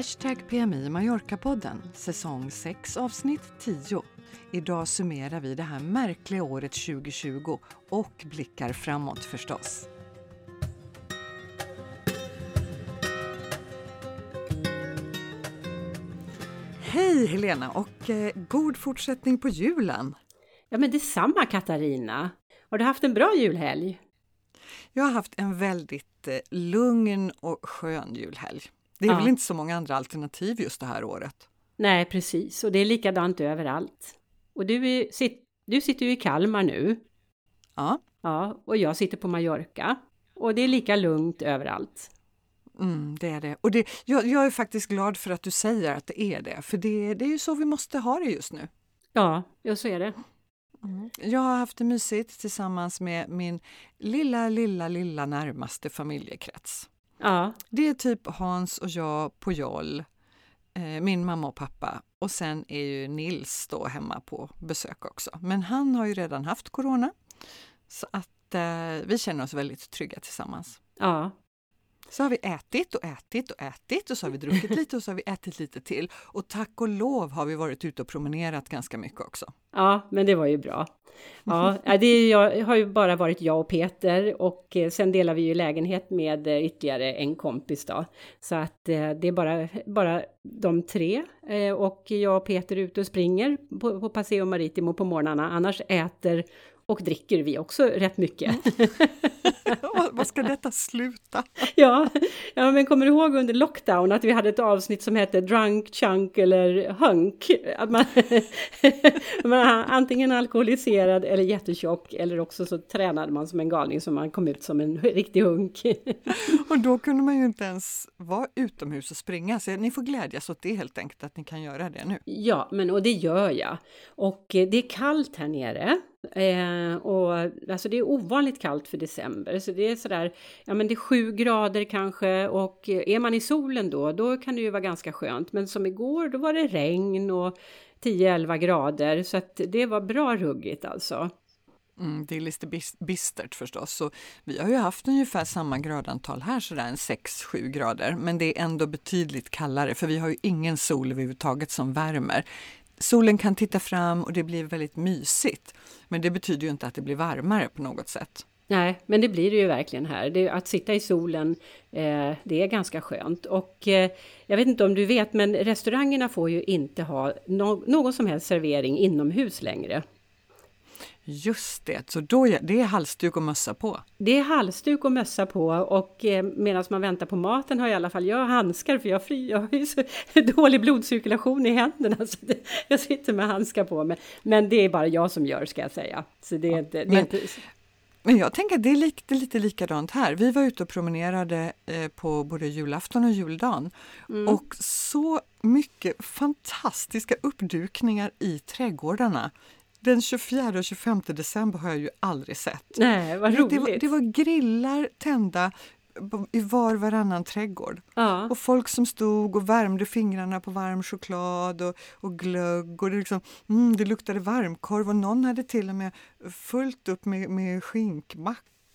Hashtag PMI Mallorca-podden, säsong 6 avsnitt 10. Idag summerar vi det här märkliga året 2020 och blickar framåt förstås. Hej Helena och eh, god fortsättning på julen! Ja men detsamma Katarina! Har du haft en bra julhelg? Jag har haft en väldigt eh, lugn och skön julhelg. Det är Ja. väl inte så många andra alternativ just det här året. Nej precis, och det är likadant överallt. Och du, är, sit, du sitter ju i Kalmar nu. Ja, Ja, och jag sitter på Mallorca. Och det är lika lugnt överallt. mm, det är det. Och det, jag, jag är faktiskt glad för att du säger att det är det, för det, det är ju så vi måste ha det just nu. Ja, ja så är det. Jag har haft det mysigt tillsammans med min lilla, lilla, lilla närmaste familjekrets. Ja, Det är typ Hans och jag på Joll, eh, min mamma och pappa och sen är ju Nils då hemma på besök också. Men han har ju redan haft corona så att eh, vi känner oss väldigt trygga tillsammans. ja, så har vi ätit och ätit och ätit och så har vi druckit lite och så har vi ätit lite till. Och tack och lov har vi varit ute och promenerat ganska mycket också. ja, men det var ju bra. Ja, det är, jag har ju bara varit jag och Peter och eh, sen delar vi ju lägenhet med eh, ytterligare en kompis då. Så att eh, det är bara, bara de tre och jag och Peter är ute och springer på, på Paseo Maritimo på morgnarna. Annars äter och dricker vi också rätt mycket. Vad- ska detta sluta? ja, ja, men kommer du ihåg under lockdown att vi hade ett avsnitt som hette Drunk, Chunk eller Hunk? Att man, man antingen alkoholiserad eller jättetjock eller också så tränade man som en galning så man kom ut som en riktig hunk. Och då kunde man ju inte ens vara utomhus och springa, så ni får glädjas åt det helt enkelt, att ni kan göra det nu. ja, men och det gör jag. Och eh, det är kallt här nere. Eh, och alltså det är ovanligt kallt för december, så det är sådär, ja men det är sju grader kanske och eh, är man i solen då, då kan det ju vara ganska skönt. Men som igår, då var det regn och 10-11 grader, så att det var bra ruggigt alltså. Mm, det är lite bistert förstås. Så vi har ju haft ungefär samma gradantal här, sådär en 6-7 grader, men det är ändå betydligt kallare för vi har ju ingen sol överhuvudtaget som värmer. Solen kan titta fram och det blir väldigt mysigt, men det betyder ju inte att det blir varmare på något sätt. Nej, men det blir det ju verkligen här. Det, att sitta i solen, eh, det är ganska skönt. Och eh, jag vet inte om du vet, men restaurangerna får ju inte ha no någon som helst servering inomhus längre. Just det, så då det är halsduk och mössa på. Det är halsduk och mössa på och eh, medan man väntar på maten har i alla fall jag handskar för jag, fri, jag har ju så dålig blodcirkulation i händerna så det, jag sitter med handskar på mig. Men det är bara jag som gör ska jag säga. Så det är inte... Det är men- inte Men jag tänker att det är lite, lite likadant här. Vi var ute och promenerade eh, på både julafton och juldagen och så mycket fantastiska uppdukningar i trädgårdarna. Den 24 och 25 december har jag ju aldrig sett. nej, vad roligt! det, var, det var grillar tända i var varannan trädgård. ja. Och folk som stod och värmde fingrarna på varm choklad och, och glögg och det, liksom, mm, det luktade varmkorv och någon hade till och med fullt upp med, med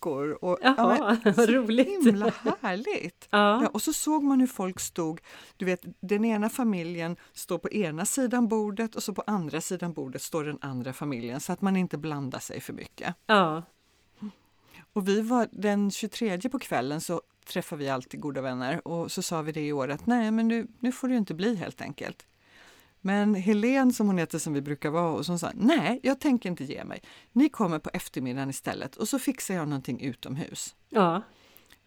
skinkmackor. Och, Jaha, vad så roligt. himla härligt! Ja. Ja, och så såg man hur folk stod, du vet den ena familjen står på ena sidan bordet och så på andra sidan bordet står den andra familjen så att man inte blandar sig för mycket. ja. Och vi var den 23 på kvällen så träffar vi alltid goda vänner och så sa vi det i år att nej men nu, nu får det inte bli helt enkelt. Men Helen som hon heter som vi brukar vara och som sa nej jag tänker inte ge mig. Ni kommer på eftermiddagen istället och så fixar jag någonting utomhus. ja.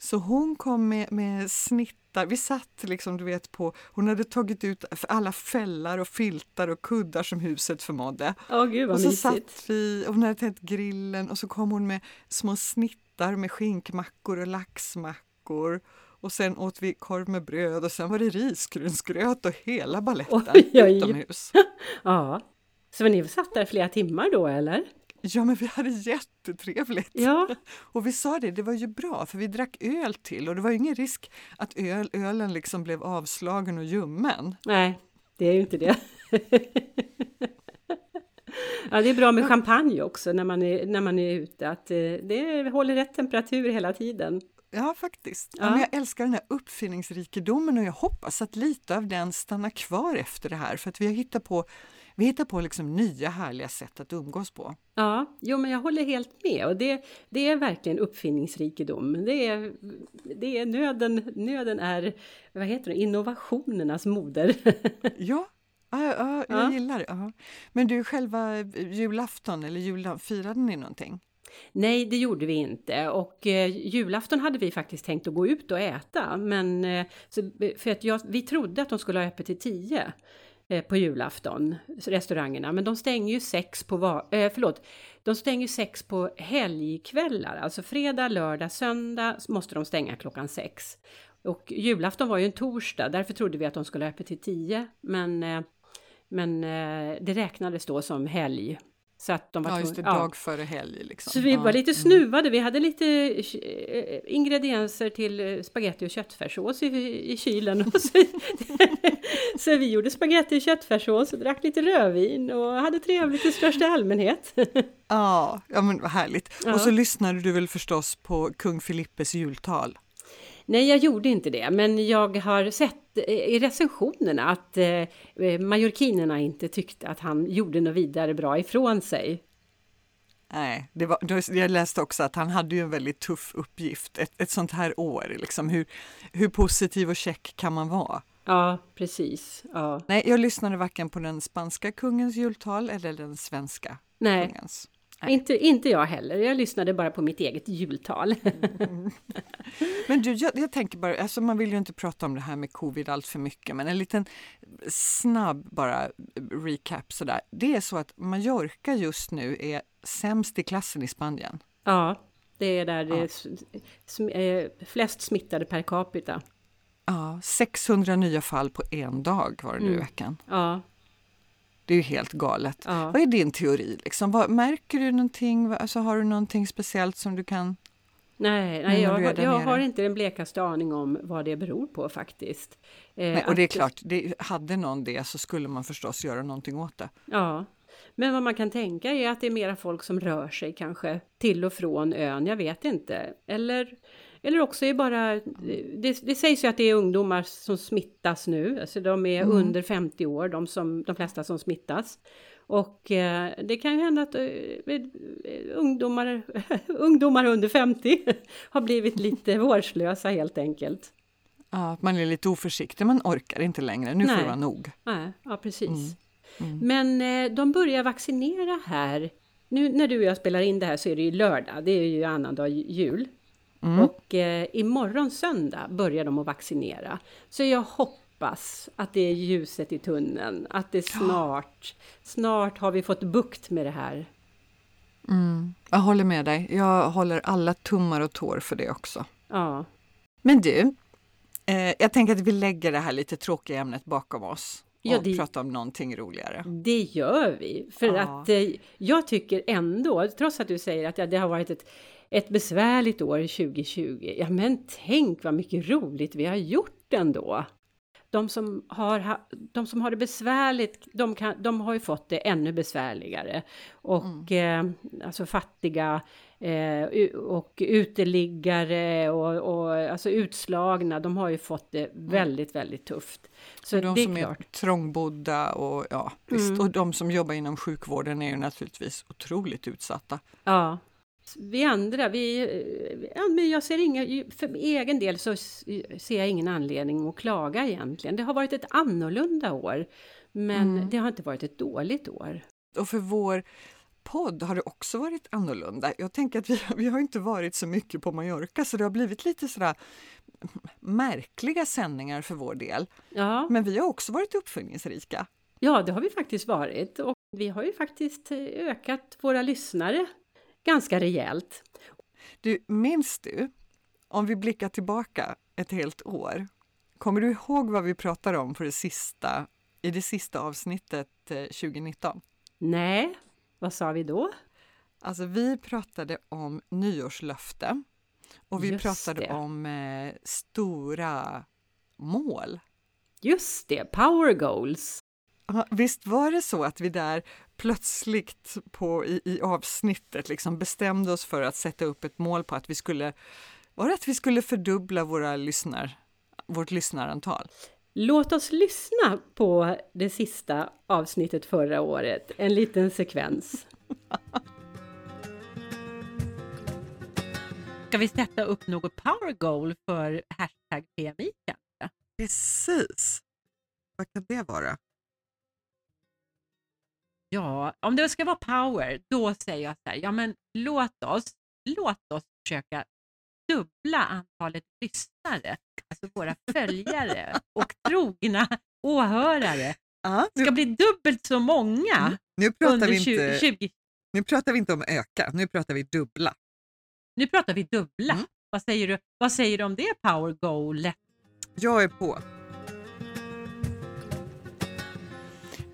Så hon kom med, med snittar, vi satt liksom du vet på, hon hade tagit ut alla fällar och filtar och kuddar som huset förmådde. Åh gud vad Och så mysigt. satt vi, och hon hade tänt grillen och så kom hon med små snittar med skinkmackor och laxmackor. Och sen åt vi korv med bröd och sen var det risgrynsgröt och hela baletten Oj, oj. utomhus. Ja. Så ni satt där flera timmar då eller? Ja men vi hade jättetrevligt. Ja. Och vi sa det, det var ju bra för vi drack öl till och det var ingen risk att öl, ölen liksom blev avslagen och ljummen. Nej, det är ju inte det. ja, det är bra med champagne också när man är, när man är ute, att eh, det håller rätt temperatur hela tiden. Ja, faktiskt. Ja. men jag älskar den här uppfinningsrikedomen och jag hoppas att lite av den stannar kvar efter det här för att vi har hittat på vi hittar på liksom nya härliga sätt att umgås på. Ja, jo men jag håller helt med och det, det är verkligen uppfinningsrikedom. Det är, det är nöden, nöden är, vad heter det, innovationernas moder. ja, ja, ja, jag ja. gillar det. Ja. Men du, själva julafton eller julen, firade ni någonting? Nej, det gjorde vi inte. Och eh, julafton hade vi faktiskt tänkt att gå ut och äta, men eh, så, eh, för att jag, vi trodde att de skulle ha öppet till tio eh, på julafton, restaurangerna, men de stänger ju sex på, va, eh, förlåt, de stänger sex på helgkvällar, alltså fredag, lördag, söndag måste de stänga klockan sex. Och julafton var ju en torsdag, därför trodde vi att de skulle ha öppet till tio, men, eh, men eh, det räknades då som helg så att de var ja, just det, dag före helg. Liksom. Så vi ja. var lite mm. snuvade. Vi hade lite eh, ingredienser till eh, spaghetti och köttfärssås i, i kylen. Så, så vi gjorde spaghetti och köttfärssås och drack lite rödvin och hade trevligt i största allmänhet. ja, ja men vad härligt. Ja. Och så lyssnade du väl förstås på kung Filippes jultal? Nej, jag gjorde inte det, men jag har sett i recensionerna att eh, eh, majorkinerna inte tyckte att han gjorde något vidare bra ifrån sig. Nej, det var, jag läste också att han hade ju en väldigt tuff uppgift ett, ett sånt här år. Liksom. Hur, hur positiv och check kan man vara? Ja, precis. Ja. Nej, jag lyssnade varken på den spanska kungens jultal eller den svenska Nej. kungens. Inte, inte jag heller, jag lyssnade bara på mitt eget jultal. Mm. Men du, jag, jag, tänker bara, alltså man vill ju inte prata om det här med covid allt för mycket, men en liten snabb bara recap sådär. Det är så att Mallorca just nu är sämst i klassen i Spanien. Ja, det är där det är sm eh, flest smittade per capita. Ja, 600 nya fall på en dag var det nu mm. i veckan. Ja, det är ju helt galet. Ja. Vad är din teori? Liksom? Vad, märker du någonting? Alltså, har du någonting speciellt som du kan... Nej, nej jag, jag har inte den blekaste aning om vad det beror på faktiskt. Eh, nej, och det är klart, det, hade någon det så skulle man förstås göra någonting åt det. Ja, men vad man kan tänka är att det är mera folk som rör sig kanske till och från ön, jag vet inte. Eller eller också är bara, det, det sägs ju att det är ungdomar som smittas nu, alltså de är mm. under 50 år, de, som, de flesta som smittas. Och eh, det kan ju hända att eh, ungdomar, ungdomar under 50 har blivit lite vårdslösa helt enkelt. Ja, man är lite oförsiktig, man orkar inte längre, nu Nej. får det vara nog. Nej, ja, precis. Mm. Mm. Men eh, de börjar vaccinera här. Nu när du och jag spelar in det här så är det ju lördag, det är ju annandag jul. Mm. Och eh, imorgon söndag börjar de att vaccinera. Så jag hoppas att det är ljuset i tunneln, att det snart, ja. snart har vi fått bukt med det här. Mm. Jag håller med dig. Jag håller alla tummar och tår för det också. Ja. Men du, eh, jag tänker att vi lägger det här lite tråkiga ämnet bakom oss och ja, det, prata om någonting roligare. Det gör vi, för ja. att eh, jag tycker ändå, trots att du säger att ja, det har varit ett ett besvärligt år 2020. Ja, men tänk vad mycket roligt vi har gjort ändå. De som har, de som har det besvärligt, de, kan, de har ju fått det ännu besvärligare. Och mm. eh, alltså fattiga eh, och uteliggare och, och alltså utslagna, de har ju fått det mm. väldigt, väldigt tufft. Så och de det är som klart. är trångbodda och ja, visst, mm. och de som jobbar inom sjukvården är ju naturligtvis otroligt utsatta. Ja, vi andra, vi, ja, men jag ser inga, för egen del så ser jag ingen anledning att klaga egentligen. Det har varit ett annorlunda år, men mm. det har inte varit ett dåligt år. Och för vår podd har det också varit annorlunda. Jag tänker att vi, vi har inte varit så mycket på Mallorca så det har blivit lite sådär märkliga sändningar för vår del. Ja. Men vi har också varit uppfinningsrika. Ja, det har vi faktiskt varit och vi har ju faktiskt ökat våra lyssnare ganska rejält. Du, minns du, om vi blickar tillbaka ett helt år, kommer du ihåg vad vi pratade om för det sista, i det sista avsnittet 2019? Eh, Nej, vad sa vi då? Alltså vi pratade om nyårslöfte och vi Just pratade det. om eh, stora mål. Just det, power goals. Visst var det så att vi där plötsligt på, i, i avsnittet liksom bestämde oss för att sätta upp ett mål på att vi skulle Var det att vi skulle fördubbla våra lyssnar, vårt lyssnarantal? Låt oss lyssna på det sista avsnittet förra året, en liten sekvens. Ska vi sätta upp något power goal för hashtag PMI kanske? Precis. Vad kan det vara? Ja, om det ska vara power, då säger jag så här, ja men låt oss, låt oss försöka dubbla antalet lyssnare, alltså våra följare och trogna åhörare. Ja, ska bli dubbelt så många Mm. nu pratar under vi inte, 20, 20 Nu pratar vi inte om öka, nu pratar vi dubbla. Nu pratar vi dubbla. Mm. Vad, säger du, vad säger du om det power goal? Jag är på.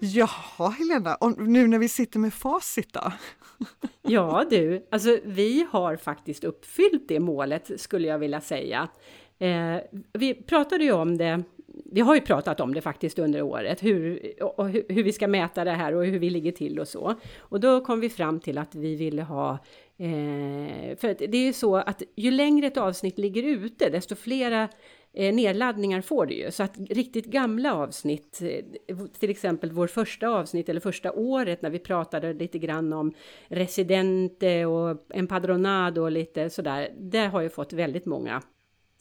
Jaha Helena, och nu när vi sitter med facit då? Ja du, alltså vi har faktiskt uppfyllt det målet skulle jag vilja säga. Eh, vi pratade ju om det, vi har ju pratat om det faktiskt under året, hur, och hur, hur vi ska mäta det här och hur vi ligger till och så. Och då kom vi fram till att vi ville ha eh, för det är ju så att ju längre ett avsnitt ligger ute, desto flera eh, nedladdningar får det ju. Så att riktigt gamla avsnitt, eh, till exempel vår första avsnitt eller första året när vi pratade lite grann om Residente och Empadronado och lite sådär, det har ju fått väldigt många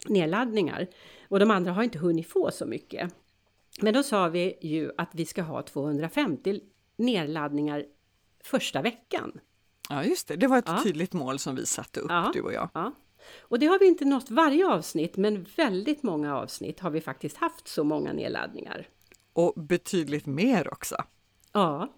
nedladdningar. Och de andra har inte hunnit få så mycket. Men då sa vi ju att vi ska ha 250 nedladdningar första veckan. Ja just det, det var ett Ja. tydligt mål som vi satte upp Ja. du och jag. Ja. Och det har vi inte nått varje avsnitt, men väldigt många avsnitt har vi faktiskt haft så många nedladdningar. Och betydligt mer också. Ja,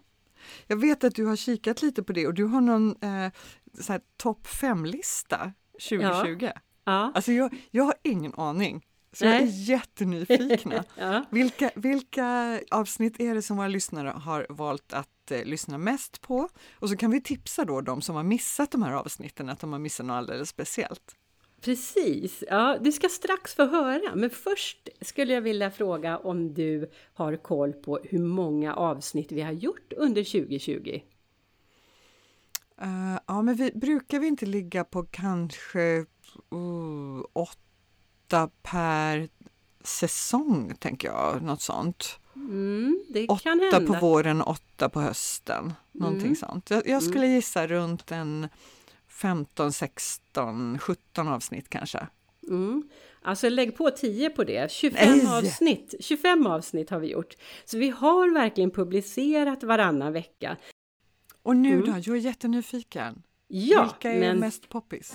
Jag vet att du har kikat lite på det och du har någon eh, topp 5-lista 2020. ja, Alltså jag, jag har ingen aning. Så jag Nej. är jättenyfikna. ja. Vilka, vilka avsnitt är det som våra lyssnare har valt att eh, lyssna mest på? Och så kan vi tipsa då de som har missat de här avsnitten att de har missat något alldeles speciellt. Precis, ja, du ska strax få höra. Men först skulle jag vilja fråga om du har koll på hur många avsnitt vi har gjort under 2020? Eh, ja, men vi brukar vi inte ligga på kanske uh, åtta per säsong, tänker jag, något sånt. Mm, det Åtta på våren, åtta på hösten. Någonting Mm. sånt. Jag, jag skulle gissa runt en 15, 16, 17 avsnitt kanske. Mm. Alltså lägg på 10 på det. 25 Nej! avsnitt. 25 avsnitt har vi gjort. Så vi har verkligen publicerat varannan vecka. Och nu Mm. då, jag är jättenyfiken. Ja, Vilka är men mest poppis?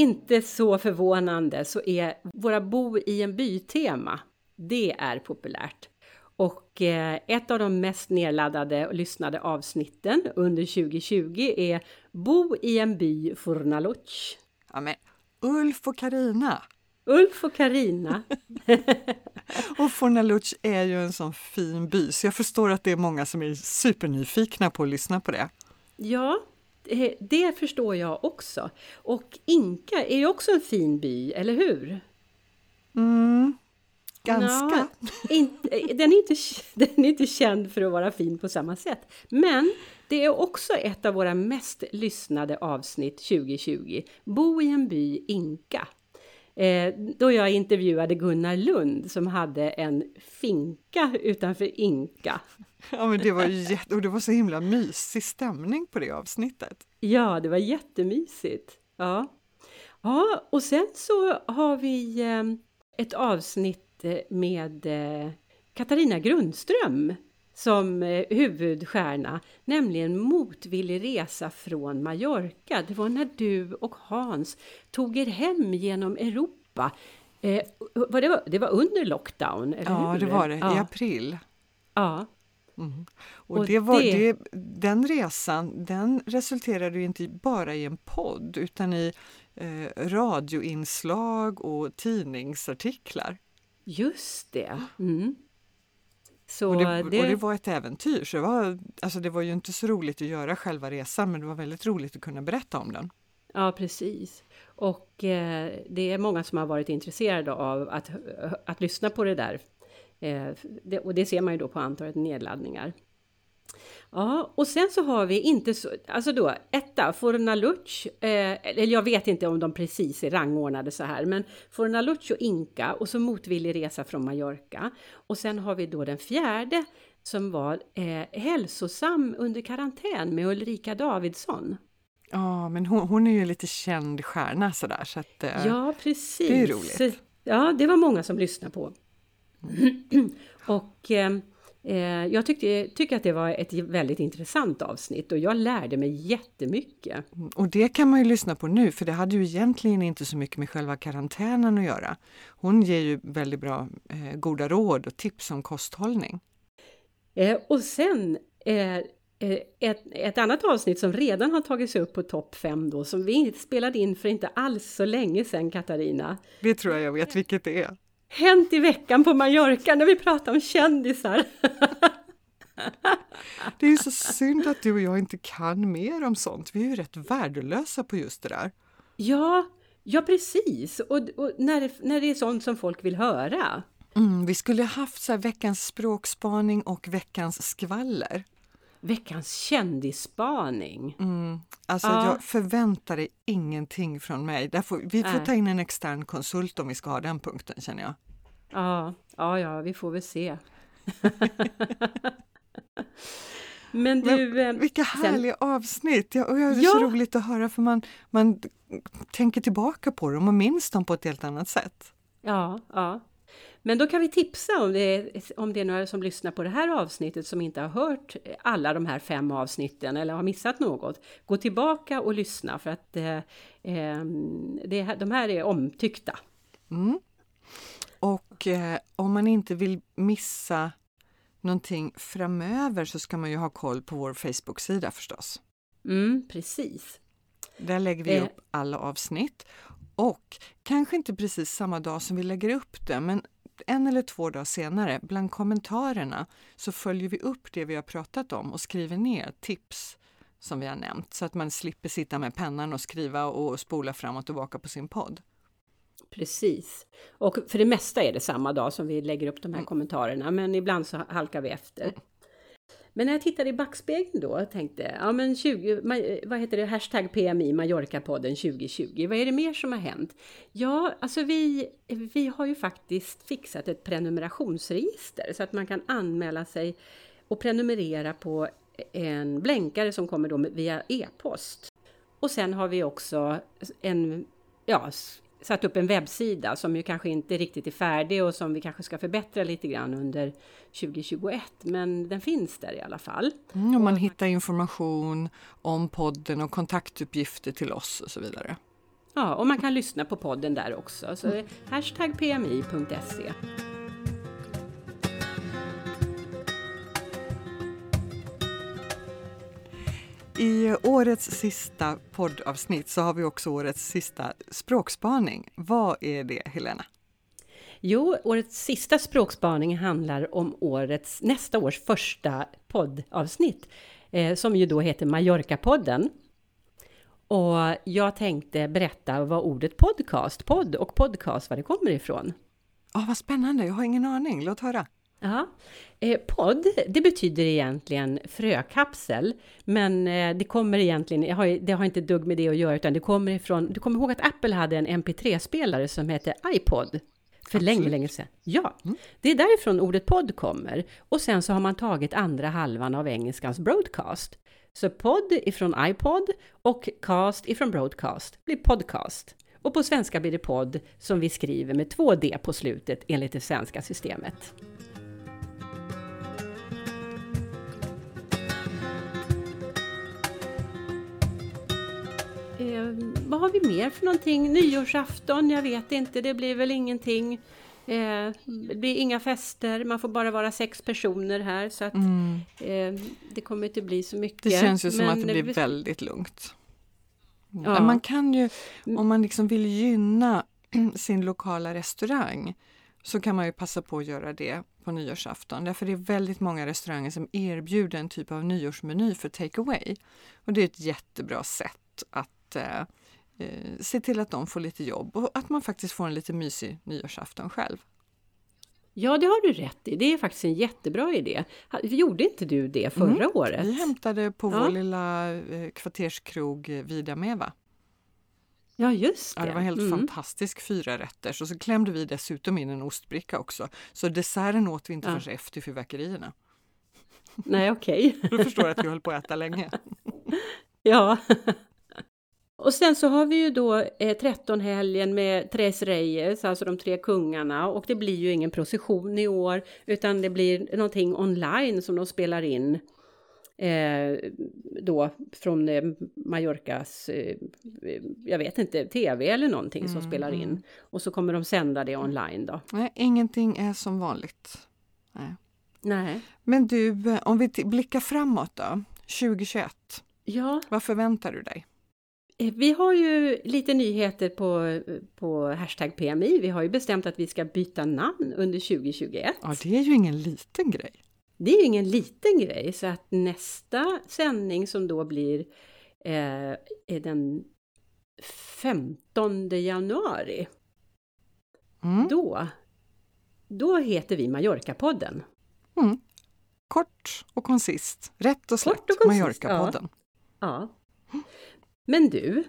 Inte så förvånande så är våra bo i en by-tema, det är populärt. Och eh, ett av de mest nedladdade och lyssnade avsnitten under 2020 är Bo i en by Furnaloch. Ja, men Ulf och Karina. Ulf och Karina. Och Fornaluch är ju en sån fin by så jag förstår att det är många som är supernyfikna på att lyssna på det. Ja, det, förstår jag också. Och Inka är ju också en fin by, eller hur? Mm, ganska. Ja, inte, den, är inte, den är inte känd för att vara fin på samma sätt. Men det är också ett av våra mest lyssnade avsnitt 2020. Bo i en by, Inka. Eh, då jag intervjuade Gunnar Lund som hade en finka utanför Inka. Ja, men det var jätte, och det var så himla mysig stämning på det avsnittet. Ja, det var jättemysigt. Ja, ja och sen så har vi eh, ett avsnitt eh, med eh, Katarina Grundström som eh, huvudstjärna, nämligen Motvillig resa från Mallorca. Det var när du och Hans tog er hem genom Europa. Eh, det, var, det var under lockdown, eller Ja, hur? det var det, i Ja, april. ja. Och, Och det var, det- det, den resan den resulterade ju inte bara i en podd utan i eh, radioinslag och tidningsartiklar. just det. Mm. Så Och det, och det var ett äventyr. Så det, var, alltså det var ju inte så roligt att göra själva resan men det var väldigt roligt att kunna berätta om den. Ja, precis. Och eh, det är många som har varit intresserade av att, att lyssna på det där Eh, det, och det ser man ju då på antalet nedladdningar. Ja, och sen så har vi inte så, alltså då etta, Fornaluch, eh, eller jag vet inte om de precis är rangordnade så här, men Fornaluch och Inka och så Motvillig resa från Mallorca. Och sen har vi då den fjärde som var eh, Hälsosam under karantän med Ulrika Davidsson. Ja, men hon, hon är ju lite känd stjärna sådär så att eh, Ja, precis. det är roligt. Ja, det var många som lyssnade på. och eh, jag tyckte, tycker att det var ett väldigt intressant avsnitt och jag lärde mig jättemycket. Och det kan man ju lyssna på nu för det hade ju egentligen inte så mycket med själva karantänen att göra. Hon ger ju väldigt bra eh, goda råd och tips om kosthållning. Eh, och sen eh, eh, ett, ett annat avsnitt som redan har tagits upp på topp 5 då, som vi spelade in för inte alls så länge sedan, Katarina. Det tror jag jag vet vilket det är. Hänt i veckan på Mallorca när vi pratar om kändisar. Det är ju så synd att du och jag inte kan mer om sånt. Vi är ju rätt värdelösa på just det där. ja, ja precis. Och, och när, när det är sånt som folk vill höra. Mm, vi skulle haft så veckans språkspaning och veckans skvaller. Veckans kändisspaning. Mm. Alltså Ja. jag förväntar dig ingenting från mig. Där får, vi får Nej. ta in en extern konsult om vi ska ha den punkten känner jag. Ja, ja, ja, vi får väl se. Men du, eh, Vilka sen- härliga avsnitt! Ja, och det är Ja. så roligt att höra för man, man tänker tillbaka på dem och minns dem på ett helt annat sätt. ja, ja. Men då kan vi tipsa om det, är, om det är några som lyssnar på det här avsnittet som inte har hört alla de här fem avsnitten eller har missat något. Gå tillbaka och lyssna för att eh, eh, det, de här är omtyckta. Mm. Och eh, om man inte vill missa någonting framöver så ska man ju ha koll på vår Facebook-sida förstås. Mm, precis. Där lägger vi Eh. upp alla avsnitt och kanske inte precis samma dag som vi lägger upp det, men en eller två dagar senare bland kommentarerna så följer vi upp det vi har pratat om och skriver ner tips som vi har nämnt så att man slipper sitta med pennan och skriva och spola fram och tillbaka på sin podd. Precis. Och för det mesta är det samma dag som vi lägger upp de här Mm. kommentarerna, men ibland så halkar vi efter. Men när jag tittade i backspegeln då och tänkte, ja men 20, vad heter det, hashtag PMI Mallorca-podden 2020, vad är det mer som har hänt? Ja, alltså vi, vi har ju faktiskt fixat ett prenumerationsregister så att man kan anmäla sig och prenumerera på en blänkare som kommer då via e-post. Och sen har vi också en, ja, satt upp en webbsida som ju kanske inte riktigt är färdig och som vi kanske ska förbättra lite grann under 2021. Men den finns där i alla fall. Mm, och man hittar information om podden och kontaktuppgifter till oss och så vidare. Ja, och man kan lyssna på podden där också. Så är hashtag pmi.se. I årets sista poddavsnitt så har vi också årets sista språkspaning. Vad är det, Helena? Jo, årets sista språkspaning handlar om årets, nästa års första poddavsnitt eh, som ju då heter Mallorca-podden. Och jag tänkte berätta vad ordet podcast, podd och podcast, var det kommer ifrån. Ah, vad spännande, jag har ingen aning. Låt höra. Ja. Eh, podd, det betyder egentligen frökapsel, men eh, det kommer egentligen, det har, det har inte dugg med det att göra, utan det kommer ifrån, du kommer ihåg att Apple hade en MP3-spelare som hette iPod? För länge, länge sedan. Ja, det är därifrån ordet podd kommer. Och sen så har man tagit andra halvan av engelskans broadcast. Så podd ifrån iPod och cast ifrån broadcast blir podcast. Och på svenska blir det podd som vi skriver med två D på slutet enligt det svenska systemet. Eh, vad har vi mer för någonting? Nyårsafton? Jag vet inte, det blir väl ingenting. Eh, det blir inga fester, man får bara vara sex personer här så att eh, det kommer inte bli så mycket. Det känns ju som Men att det blir vi- väldigt lugnt. Ja. Man kan ju, om man liksom vill gynna sin lokala restaurang, så kan man ju passa på att göra det på nyårsafton. Därför det är väldigt många restauranger som erbjuder en typ av nyårsmeny för take away. Och det är ett jättebra sätt att eh, eh, se till att de får lite jobb och att man faktiskt får en lite mysig nyårsafton själv. Ja, det har du rätt i. Det är faktiskt en jättebra idé. Gjorde inte du det förra Mm, året? Vi hämtade på Ja. vår lilla eh, kvarterskrog eh, Vida Meva. Ja, just det. Ja, det var helt Mm. fantastisk fyra rätter. Och så klämde vi dessutom in en ostbricka också. Så desserten åt vi inte Ja. förrän efter fyrverkerierna. Nej, okej. Du förstår att vi höll på att äta länge. Ja. Och sen så har vi ju då eh, 13-helgen med Tres Reyes, alltså de tre kungarna. Och det blir ju ingen procession i år, utan det blir någonting online som de spelar in. Eh, då från eh, Mallorcas, eh, jag vet inte, tv eller någonting som Mm, spelar in. mm. Och så kommer de sända det online då. Nej, ingenting är som vanligt. Nej. Nej. Men du, eh, om vi blickar framåt då, 2021. Ja, Vad förväntar du dig? Eh, Vi har ju lite nyheter på, på hashtag PMI. Vi har ju bestämt att vi ska byta namn under 2021. Ja, det är ju ingen liten grej. Det är ju ingen liten grej, så att nästa sändning som då blir eh, är den 15 januari. Mm. Då, då heter vi Mallorca-podden. Mm. Kort och koncist, rätt och slätt, Mallorca-podden. Ja. Men du,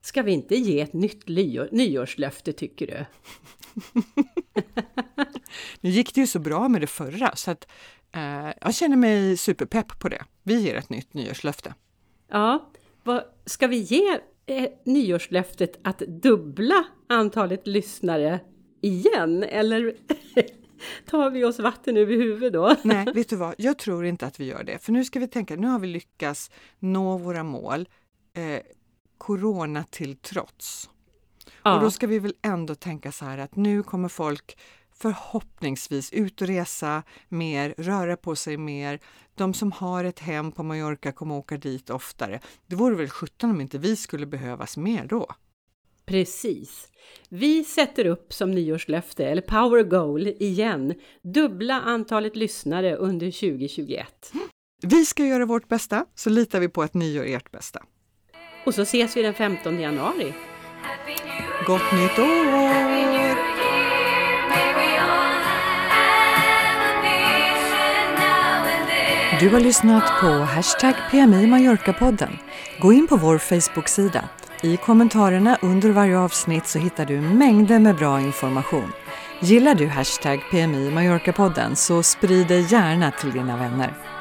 ska vi inte ge ett nytt nyår, nyårslöfte tycker du? Nu gick det ju så bra med det förra så att eh, jag känner mig superpepp på det. Vi ger ett nytt nyårslöfte. Ja, vad, ska vi ge eh, nyårslöftet att dubbla antalet lyssnare igen? Eller tar vi oss vatten över huvudet då? Nej, vet du vad? Jag tror inte att vi gör det. För nu ska vi tänka, nu har vi lyckats nå våra mål, eh, corona till trots. Och då ska vi väl ändå tänka så här att nu kommer folk förhoppningsvis ut och resa mer, röra på sig mer. De som har ett hem på Mallorca kommer åka dit oftare. Det vore väl sjutton om inte vi skulle behövas mer då? Precis. Vi sätter upp som nyårslöfte, eller power goal igen, dubbla antalet lyssnare under 2021. Vi ska göra vårt bästa, så litar vi på att ni gör ert bästa. Och så ses vi den 15 januari. Gott nytt år! Du har lyssnat på Hashtag PMI Mallorca-podden. Gå in på vår Facebook-sida. I kommentarerna under varje avsnitt så hittar du mängder med bra information. Gillar du Hashtag PMI Mallorca-podden så sprid det gärna till dina vänner.